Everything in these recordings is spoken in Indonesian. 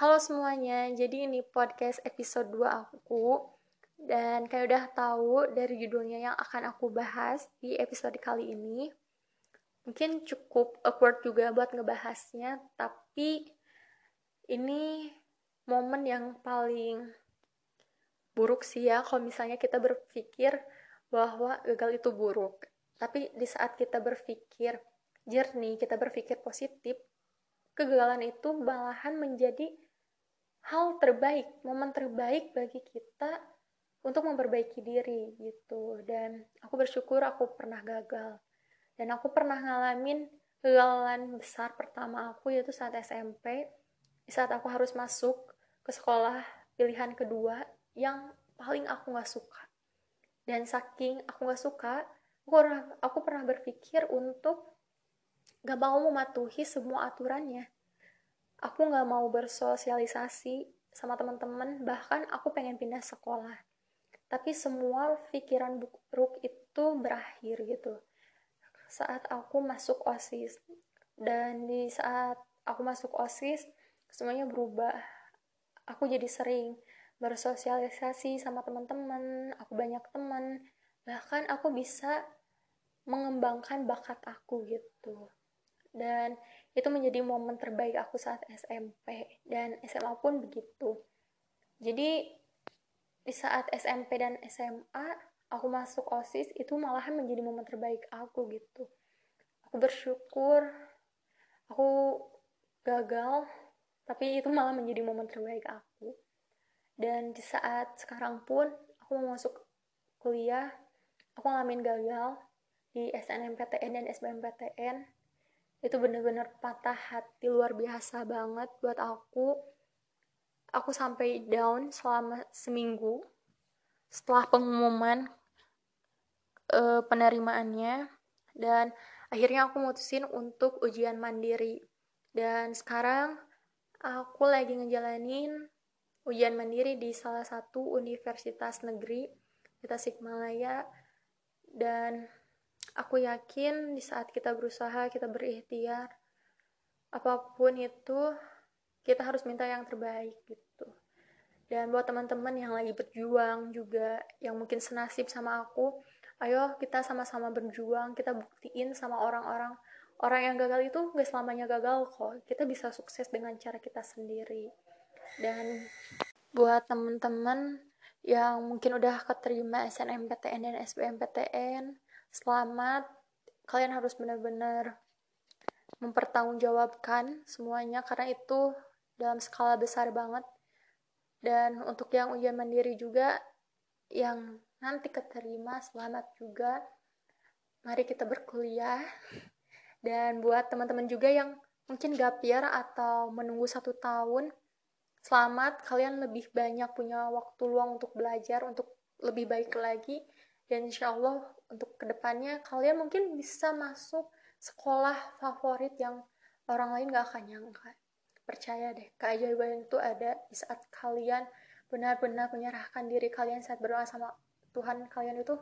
Halo semuanya, jadi ini podcast episode 2 aku Dan kayak udah tahu dari judulnya yang akan aku bahas di episode kali ini. Mungkin cukup awkward juga buat ngebahasnya Tapi ini momen yang paling buruk sih ya Kalau misalnya kita berpikir bahwa gagal itu buruk. Tapi di saat kita berpikir jernih, kita berpikir positif kegagalan itu malahan menjadi hal terbaik, momen terbaik bagi kita untuk memperbaiki diri gitu. Dan aku bersyukur aku pernah gagal. Dan aku pernah ngalamin kegagalan besar pertama aku yaitu saat SMP. Saat aku harus masuk ke sekolah pilihan kedua yang paling aku gak suka. Dan saking aku gak suka, aku pernah, aku pernah berpikir untuk gak mau mematuhi semua aturannya aku gak mau bersosialisasi sama teman-teman bahkan aku pengen pindah sekolah. Tapi semua pikiran buruk itu berakhir gitu. Saat aku masuk osis. Dan di saat aku masuk osis semuanya berubah. Aku jadi sering bersosialisasi sama teman-teman aku banyak teman. Bahkan aku bisa mengembangkan bakat aku gitu dan itu menjadi momen terbaik aku saat SMP dan SMA pun begitu. Jadi di saat SMP dan SMA aku masuk OSIS itu malahan menjadi momen terbaik aku gitu. Aku bersyukur aku gagal tapi itu malah menjadi momen terbaik aku. Dan di saat sekarang pun aku mau masuk kuliah aku ngalamin gagal di SNMPTN dan SBMPTN itu bener-bener patah hati luar biasa banget buat aku. Aku sampai down selama seminggu setelah pengumuman uh, penerimaannya. Dan akhirnya aku mutusin untuk ujian mandiri. Dan sekarang aku lagi ngejalanin ujian mandiri di salah satu universitas negeri di Tasikmalaya dan aku yakin di saat kita berusaha kita berikhtiar apa pun itu kita harus minta yang terbaik gitu. Dan buat teman-teman yang lagi berjuang juga yang mungkin senasib sama aku ayo kita sama-sama berjuang kita buktiin sama orang-orang. Orang yang gagal itu gak selamanya gagal kok. Kita bisa sukses dengan cara kita sendiri. Dan buat teman-teman yang mungkin udah keterima SNMPTN dan SBMPTN selamat. Kalian harus benar-benar mempertanggungjawabkan semuanya karena itu dalam skala besar banget. Dan untuk yang ujian mandiri juga yang nanti keterima selamat juga. Mari kita berkuliah. Dan buat teman-teman juga yang mungkin gap year atau menunggu satu tahun selamat. Kalian lebih banyak punya waktu luang untuk belajar untuk lebih baik lagi dan insya Allah untuk ke depannya kalian mungkin bisa masuk sekolah favorit yang orang lain gak akan nyangka. Percaya deh keajaiban itu ada di saat kalian benar-benar menyerahkan diri kalian saat berdoa sama Tuhan kalian itu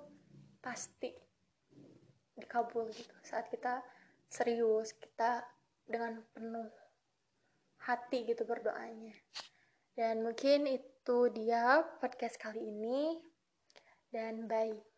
pasti dikabul gitu. Saat kita serius kita dengan penuh hati gitu berdoanya. Dan mungkin itu dia podcast kali ini. Dan bye